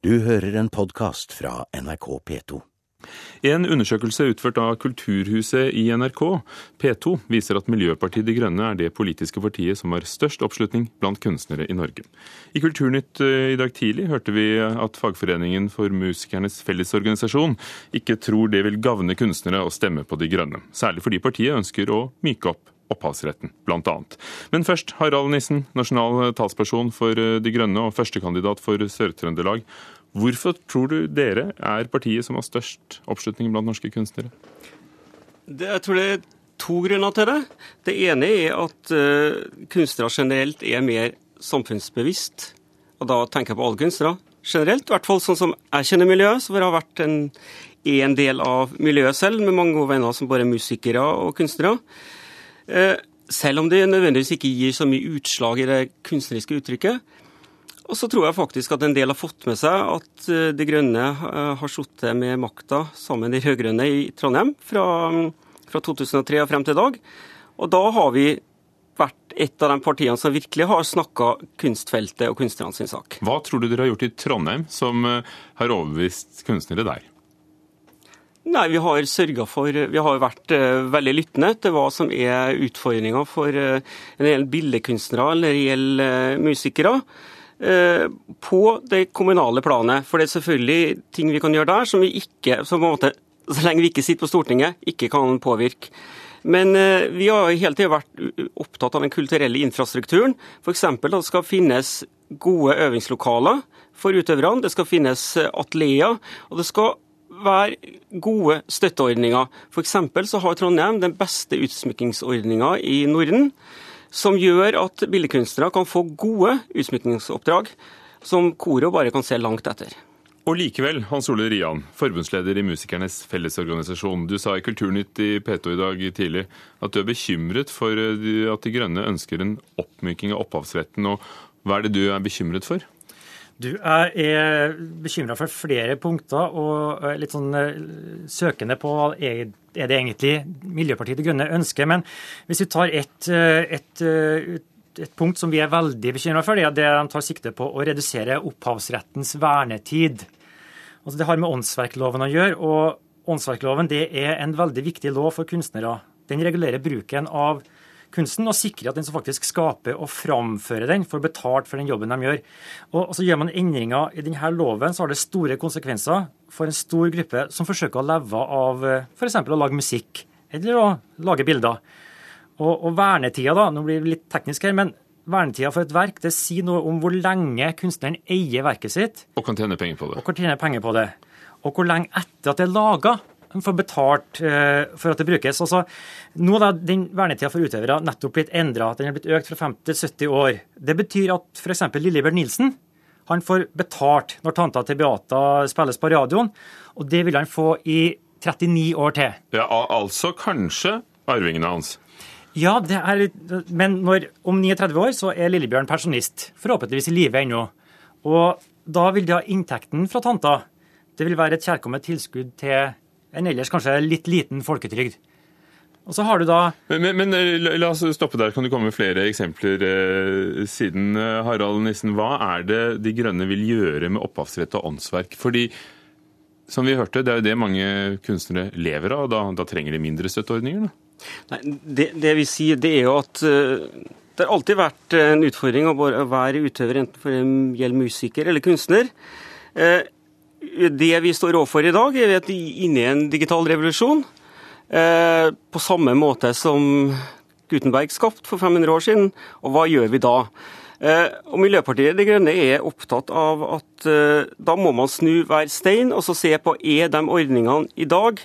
Du hører en podkast fra NRK P2. En undersøkelse utført av Kulturhuset i NRK, P2, viser at Miljøpartiet De Grønne er det politiske partiet som har størst oppslutning blant kunstnere i Norge. I Kulturnytt eh, i dag tidlig hørte vi at fagforeningen for Musikernes Fellesorganisasjon ikke tror det vil gagne kunstnere å stemme på De Grønne, særlig fordi partiet ønsker å myke opp opphavsretten, bl.a. Men først, Harald Nissen, nasjonal talsperson for eh, De Grønne og førstekandidat for Sør-Trøndelag. Hvorfor tror du dere er partiet som har størst oppslutning blant norske kunstnere? Det, jeg tror det er to grunner til det. Det ene er at uh, kunstnere generelt er mer samfunnsbevisst. Og da tenker jeg på alle kunstnere generelt. I hvert fall sånn som jeg kjenner miljøet, så har vært en, en del av miljøet selv, med mange gode venner som bare er musikere og kunstnere. Uh, selv om det nødvendigvis ikke gir så mye utslag i det kunstneriske uttrykket, og så tror jeg faktisk at en del har fått med seg at eh, De Grønne eh, har sittet med makta sammen med de rød-grønne i Trondheim fra, fra 2003 og frem til i dag. Og da har vi vært et av de partiene som virkelig har snakka kunstfeltet og kunstnerne sin sak. Hva tror du dere har gjort i Trondheim som eh, har overbevist kunstnere der? Nei, Vi har sørga for Vi har vært uh, veldig lyttende til hva som er utfordringa for uh, en del billedkunstnere eller gjelder uh, musikere. Eh, på det kommunale planet. For det er selvfølgelig ting vi kan gjøre der som vi ikke, som måte, så lenge vi ikke sitter på Stortinget, ikke kan påvirke. Men eh, vi har hele tida vært opptatt av den kulturelle infrastrukturen. F.eks. at det skal finnes gode øvingslokaler for utøverne. Det skal finnes eh, atelier. Og det skal være gode støtteordninger. F.eks. så har Trondheim den beste utsmykkingsordninga i Norden som gjør at billedkunstnere kan få gode utsmykningsoppdrag som Koro bare kan se langt etter. Og likevel, Hans Ole Rian, forbundsleder i Musikernes Fellesorganisasjon. Du sa i Kulturnytt i P2 i dag tidlig at du er bekymret for eh, at De Grønne ønsker en oppmyking av opphavsretten. og Hva er det du er bekymret for? Du er bekymra for flere punkter og litt sånn eh, søkende på er det egentlig Miljøpartiet De Grønne ønsker. Men hvis vi tar et, eh, et, eh, et punkt som vi er veldig bekymra for, det er det de tar sikte på å redusere opphavsrettens vernetid. Altså Det har med åndsverkloven å gjøre. og Åndsverkloven det er en veldig viktig lov for kunstnere. Den regulerer bruken av kunsten og sikre at den som faktisk skaper og framfører den, får betalt for den jobben de gjør. Og så Gjør man endringer i denne loven, så har det store konsekvenser for en stor gruppe som forsøker å leve av f.eks. å lage musikk eller å lage bilder. Og, og vernetida, da, nå blir det litt teknisk her, men vernetida for et verk det sier noe om hvor lenge kunstneren eier verket sitt. Og kan tjene penger på det. Og kan tjene penger på det. Og hvor lenge etter at det er laga får betalt uh, for at det brukes. Altså, nå har den vernetida for utøvere nettopp blitt endra. Den er blitt økt fra 50 til 70 år. Det betyr at f.eks. Lillebjørn Nilsen han får betalt når tanta til Beata spilles på radioen, og det vil han få i 39 år til. Ja, Altså kanskje arvingene hans? Ja, det er, men når, om 39 år så er Lillebjørn pensjonist. Forhåpentligvis i live ennå. Og da vil de ha inntekten fra tanta. Det vil være et kjærkomment tilskudd til en ellers kanskje litt liten folketrygd. Og så har du da... Men, men, men, eh, la oss stoppe der. Kan du komme med flere eksempler eh, siden, eh, Harald Nissen? Hva er det De Grønne vil gjøre med opphavsrett og åndsverk? Fordi, som vi hørte, det er jo det mange kunstnere lever av. Da, da trenger de mindre støtteordninger? Da. Nei, det, det, vi sier, det er jo at uh, det har alltid vært en utfordring å være utøver, enten for det gjelder musiker eller kunstner. Uh, det vi står overfor i dag, er at vi er inne i en digital revolusjon. Eh, på samme måte som Gutenberg skapt for 500 år siden. Og hva gjør vi da? Eh, og Miljøpartiet De Grønne er opptatt av at eh, da må man snu hver stein og så se på er de ordningene i dag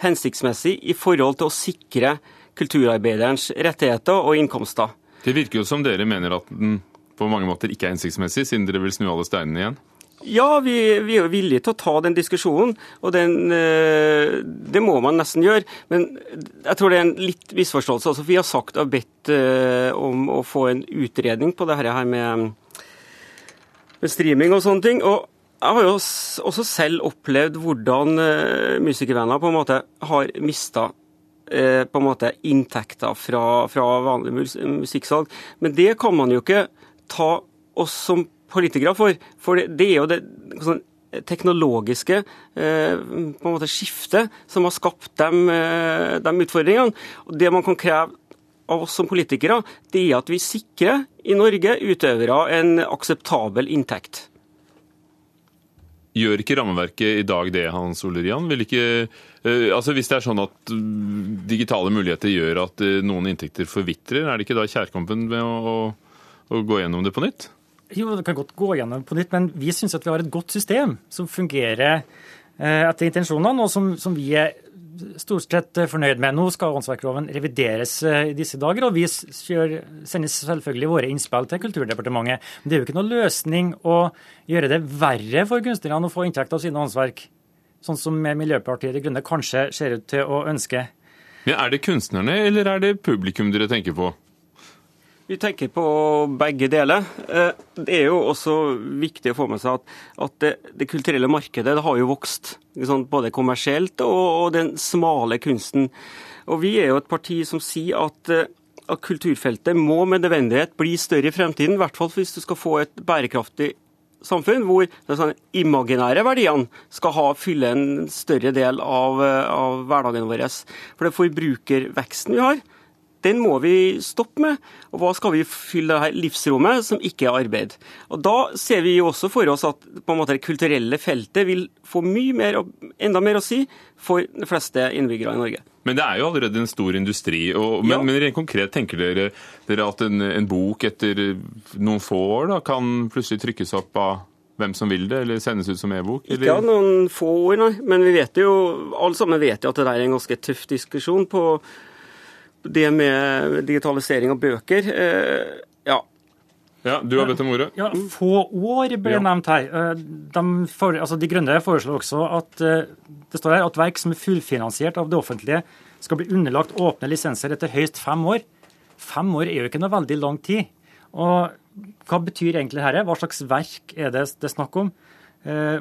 hensiktsmessig i forhold til å sikre kulturarbeiderens rettigheter og innkomster. Det virker jo som dere mener at den på mange måter ikke er hensiktsmessig, siden dere vil snu alle steinene igjen? Ja, vi, vi, er villige til å ta den diskusjonen, og den, eh, det må man nesten gjøre. Men jeg tror det er en litt misforståelse. Altså, vi har sagt og bedt eh, om å få en utredning på det her med, med streaming og sånne ting. og jeg har jo også selv opplevd hvordan uh, musikervenner på en måte har mista på en måte inntekter fra, fra vanlig musikksalg. Men det kan man jo ikke ta oss som politikere for. For det, er jo det, sånn, teknologiske eh, på en måte skiftet som har skapt de, eh, de utfordringene. Og det man kan kreve av oss som politikere, det er at vi sikrer i Norge utøvere en akseptabel inntekt. Gjør ikke rammeverket i dag det, Hans Ole Rian? Vil ikke, altså Hvis det er sånn at uh, digitale muligheter gjør at noen inntekter forvitrer, er det ikke da kjærkampen med å, å, gå gjennom det på nytt? Jo, det kan godt gå gjennom på nytt, men vi syns at vi har et godt system som fungerer etter intensjonene, og som, som vi er stort sett eh, fornøyd med. Nå skal åndsverkloven revideres eh, i disse dager, og vi sender selvfølgelig våre innspill til Kulturdepartementet. Men det er jo ikke noe løsning å gjøre det verre for kunstnerne å få inntekt av sine åndsverk, sånn som Miljøpartiet De Grønne kanskje ser ut til å ønske. Men Er det kunstnerne eller er det publikum dere tenker på? Vi tenker på begge deler. Eh, det er jo også viktig å få med seg at, at det, det, kulturelle markedet det har jo vokst. Både kommersielt og, og, den smale kunsten. Og Vi er jo et parti som sier at, eh, at kulturfeltet må med nødvendighet bli større i fremtiden. I hvert fall hvis du skal få et bærekraftig samfunn hvor de sånn imaginære verdiene skal ha, fylle en større del av, eh, av hverdagen vår. For det forbrukerveksten vi har, den må vi stoppe med. Og hva skal vi fylle det her livsrommet som ikke er arbeid? Og Da ser vi jo også for oss at på en måte det kulturelle feltet vil få mye mer, enda mer å si for de fleste innbyggere i Norge. Men det er jo allerede en stor industri. Og, men, ja. men, rent konkret, tenker dere, dere at en, en, bok etter noen få år da, kan plutselig trykkes opp av hvem som vil det, eller sendes ut som e-bok? Ikke av noen få år, nei. Men vi vet jo, alle sammen vet jo at det der er en ganske tøff diskusjon på det med digitalisering av bøker eh, ja. Ja, Du har bedt om ordet. Ja, Få år ble ja. nevnt her. Eh, de, for, altså, de Grønne foreslår også at eh, det står her at verk som er fullfinansiert av det offentlige, skal bli underlagt åpne lisenser etter høyst fem år. Fem år er jo ikke noe veldig lang tid. Og hva betyr egentlig dette? Hva slags verk er det det er snakk om?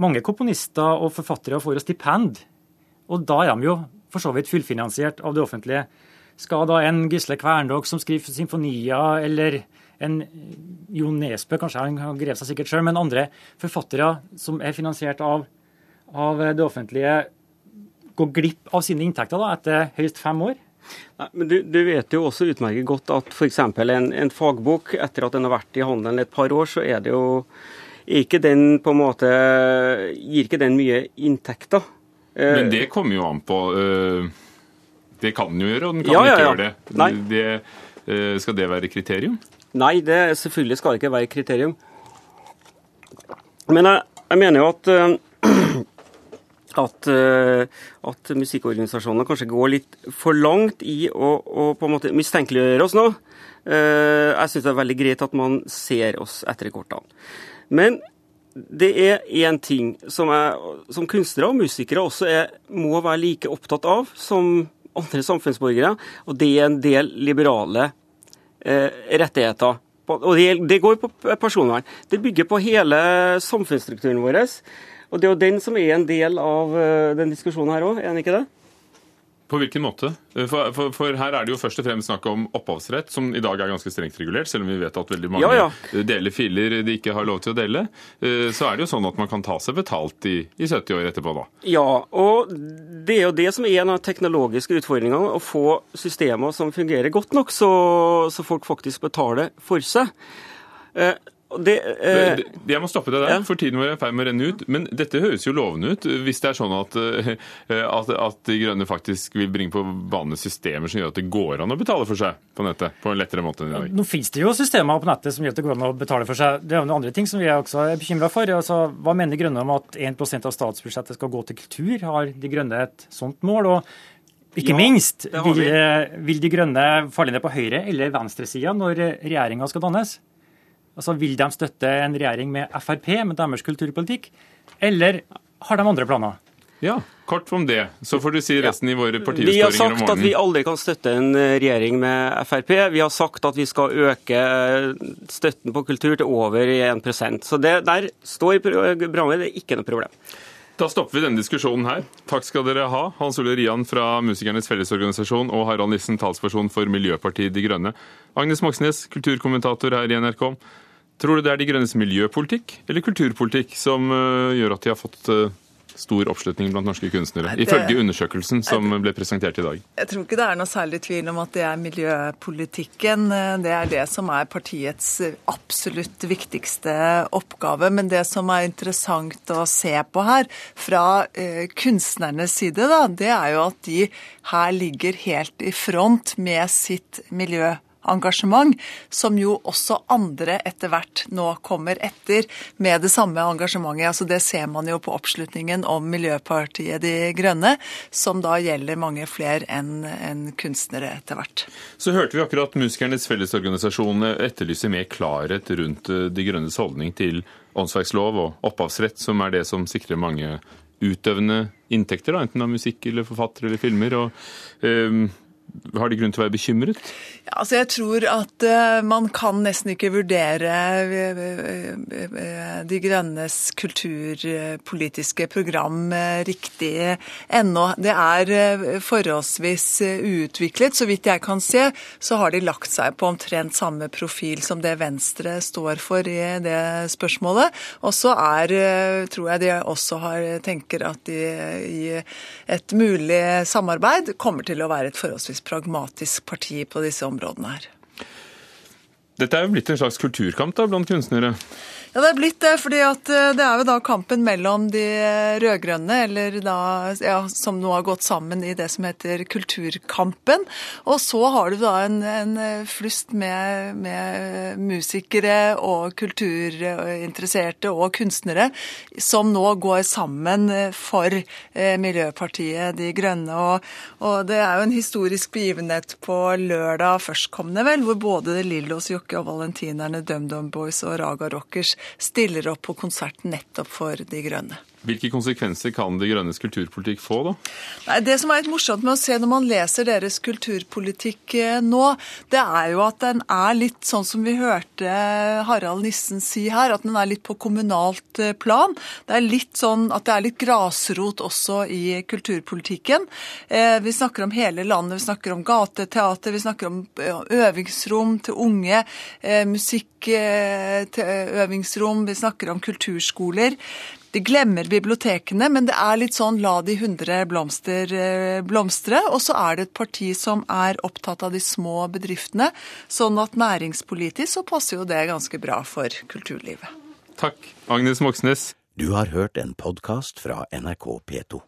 mange komponister og forfattere får jo stipend, og da er de jo for så vidt fullfinansiert av det offentlige. Skal da en Gisle Kvernvåg som skriver symfonier, eller en Jon Nesbø, kanskje han grev seg sikkert sjøl, men andre forfattere som er finansiert av, av det offentlige, gå glipp av sine inntekter da, etter høyst fem år? Nei, men du, du, vet jo også utmerket godt at f.eks. En, en fagbok, etter at den har vært i handelen et par år, så er det jo ikke den på en måte Gir ikke den mye inntekter. Men det kommer jo an på. Uh det kan den jo gjøre, og den kan ja, ja, ja. ikke gjøre det. det. Eh, skal det være kriterium? Nei, det selvfølgelig skal det ikke være kriterium. Men jeg, jeg mener jo at eh, at, eh, at musikkorganisasjonene kanskje går litt for langt i å, å på en måte mistenkeliggjøre oss nå. Jeg syns det er veldig greit at man ser oss etter kortene. Men det er én ting som, jeg, som kunstnere og musikere også er, må være like opptatt av som andre samfunnsborgere, og det er en del liberale eh, rettigheter. Og det, det, går på personvern. Det bygger på hele samfunnsstrukturen vår. Og det er jo den som er en del av uh, den diskusjonen her òg, er den ikke det? På hvilken måte? Eh, for, for, for, her er det jo først og fremst snakk om opphavsrett, som i dag er ganske strengt regulert, selv om vi vet at veldig mange ja, ja. deler filer de ikke har lov til å dele. Eh, så er det jo sånn at man kan ta seg betalt i, i 70 år etterpå, da. Ja, og det er jo det som er en av de teknologiske utfordringene, å få systemer som fungerer godt nok, så, så folk faktisk betaler for seg. Eh, det, eh, jeg må stoppe deg der, ja. for tiden vår er i ferd med å renne ut. Men dette høres jo lovende ut, hvis det er sånn at, eh, at, at, De Grønne faktisk vil bringe på bane systemer som gjør at det går an å betale for seg på nettet på en lettere måte enn i dag. Nå finnes det jo systemer på nettet som gjør at det går an å betale for seg. Det er jo andre ting som vi også er bekymra for. Altså, hva mener De Grønne om at 1% av statsbudsjettet skal gå til kultur? Har De Grønne et sånt mål? og ikke ja, minst, vil, vil, De Grønne falle ned på høyre- eller venstresida når regjeringa skal dannes? Altså, Vil de støtte en regjering med Frp, med deres kulturpolitikk, eller har de andre planer? Ja, kort om det. Så får du si resten i våre partiutfordringer om morgenen. Vi har sagt at vi aldri kan støtte en eh, regjering med Frp. Vi har sagt at vi skal øke eh, støtten på kultur til over 1 Så det der står programmet, det er ikke noe problem. Da stopper vi denne diskusjonen her. Takk skal dere ha, Hans Ole Rian fra Musikernes Fellesorganisasjon og Harald Nissen, talsperson for Miljøpartiet De Grønne. Agnes Moxnes, kulturkommentator her i NRK. Tror du det er De grønnes miljøpolitikk eller kulturpolitikk som uh, gjør at de har fått uh, stor oppslutning blant norske kunstnere, Nei, det, ifølge undersøkelsen som ble presentert i dag? Jeg tror ikke det er noe særlig tvil om at det er miljøpolitikken. Det er det som er partiets absolutt viktigste oppgave. Men det som er interessant å se på her, fra eh, kunstnernes side, da, det er jo at de her ligger helt i front med sitt miljø engasjement, som jo også andre etter hvert nå kommer etter med det samme engasjementet. Altså det ser man jo på oppslutningen om Miljøpartiet De Grønne, som da gjelder mange flere enn en kunstnere etter hvert. Så hørte vi akkurat Musikernes Fellesorganisasjon etterlyse mer klarhet rundt eh, De Grønnes holdning til åndsverkslov og opphavsrett, som er det som sikrer mange utøvende inntekter, da, enten av musikk eller forfattere eller filmer. og um, har de grunn til å være bekymret? Altså jeg tror at uh, man kan nesten ikke vurdere uh, De Grønnes kulturpolitiske program uh, riktig ennå. Det er forholdsvis uutviklet. Så vidt jeg kan se, så har de lagt seg på omtrent samme profil som det Venstre står for i det spørsmålet. Og så er, tror jeg de også har, tenker at de i et mulig samarbeid kommer til å være et forholdsvis pragmatisk parti på disse områdene her. Dette er jo blitt en slags kulturkamp da, blant kunstnere? Ja, det er blitt det. fordi eh, det er jo da kampen mellom de rød-grønne, eller da, ja, som nå har gått sammen i det som heter Kulturkampen. Og så har du da en, en flust med, med, musikere og kulturinteresserte og kunstnere som nå går sammen for eh, Miljøpartiet De Grønne. Og, og, det er jo en historisk begivenhet på lørdag førstkommende, vel, hvor både Lillos, Jokke og Valentinerne, DumDum Boys og Raga Rockers stiller opp på konsert nettopp for De Grønne. Hvilke konsekvenser kan De Grønnes kulturpolitikk få, da? Nei, det som er litt morsomt med å se når man leser deres kulturpolitikk eh, nå, det er jo at den er litt sånn som vi hørte Harald Nissen si her, at den er litt på kommunalt eh, plan. Det er litt sånn at det er litt grasrot også i kulturpolitikken. Eh, vi snakker om hele landet, vi snakker om gateteater, vi snakker om øvingsrom til unge, musikk til øvingsrom, vi snakker om kulturskoler. De glemmer bibliotekene, men det er litt sånn la de hundre blomster eh, blomstre. Og så er det et parti som er opptatt av de små bedriftene. Sånn at næringspolitisk så passer jo det ganske bra for kulturlivet. Takk, Agnes Moxnes. Du har hørt en podkast fra NRK P2.